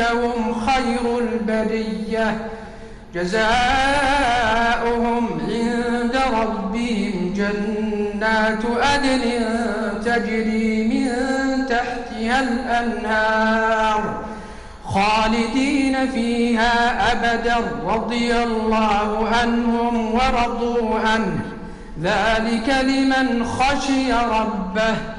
هم خير البرية. جزاؤهم عند ربهم جنات أدن تجري من تحتها الأنهار خالدين فيها أبدا رضي الله عنهم ورضوا عنه. ذلك لمن خشي ربه.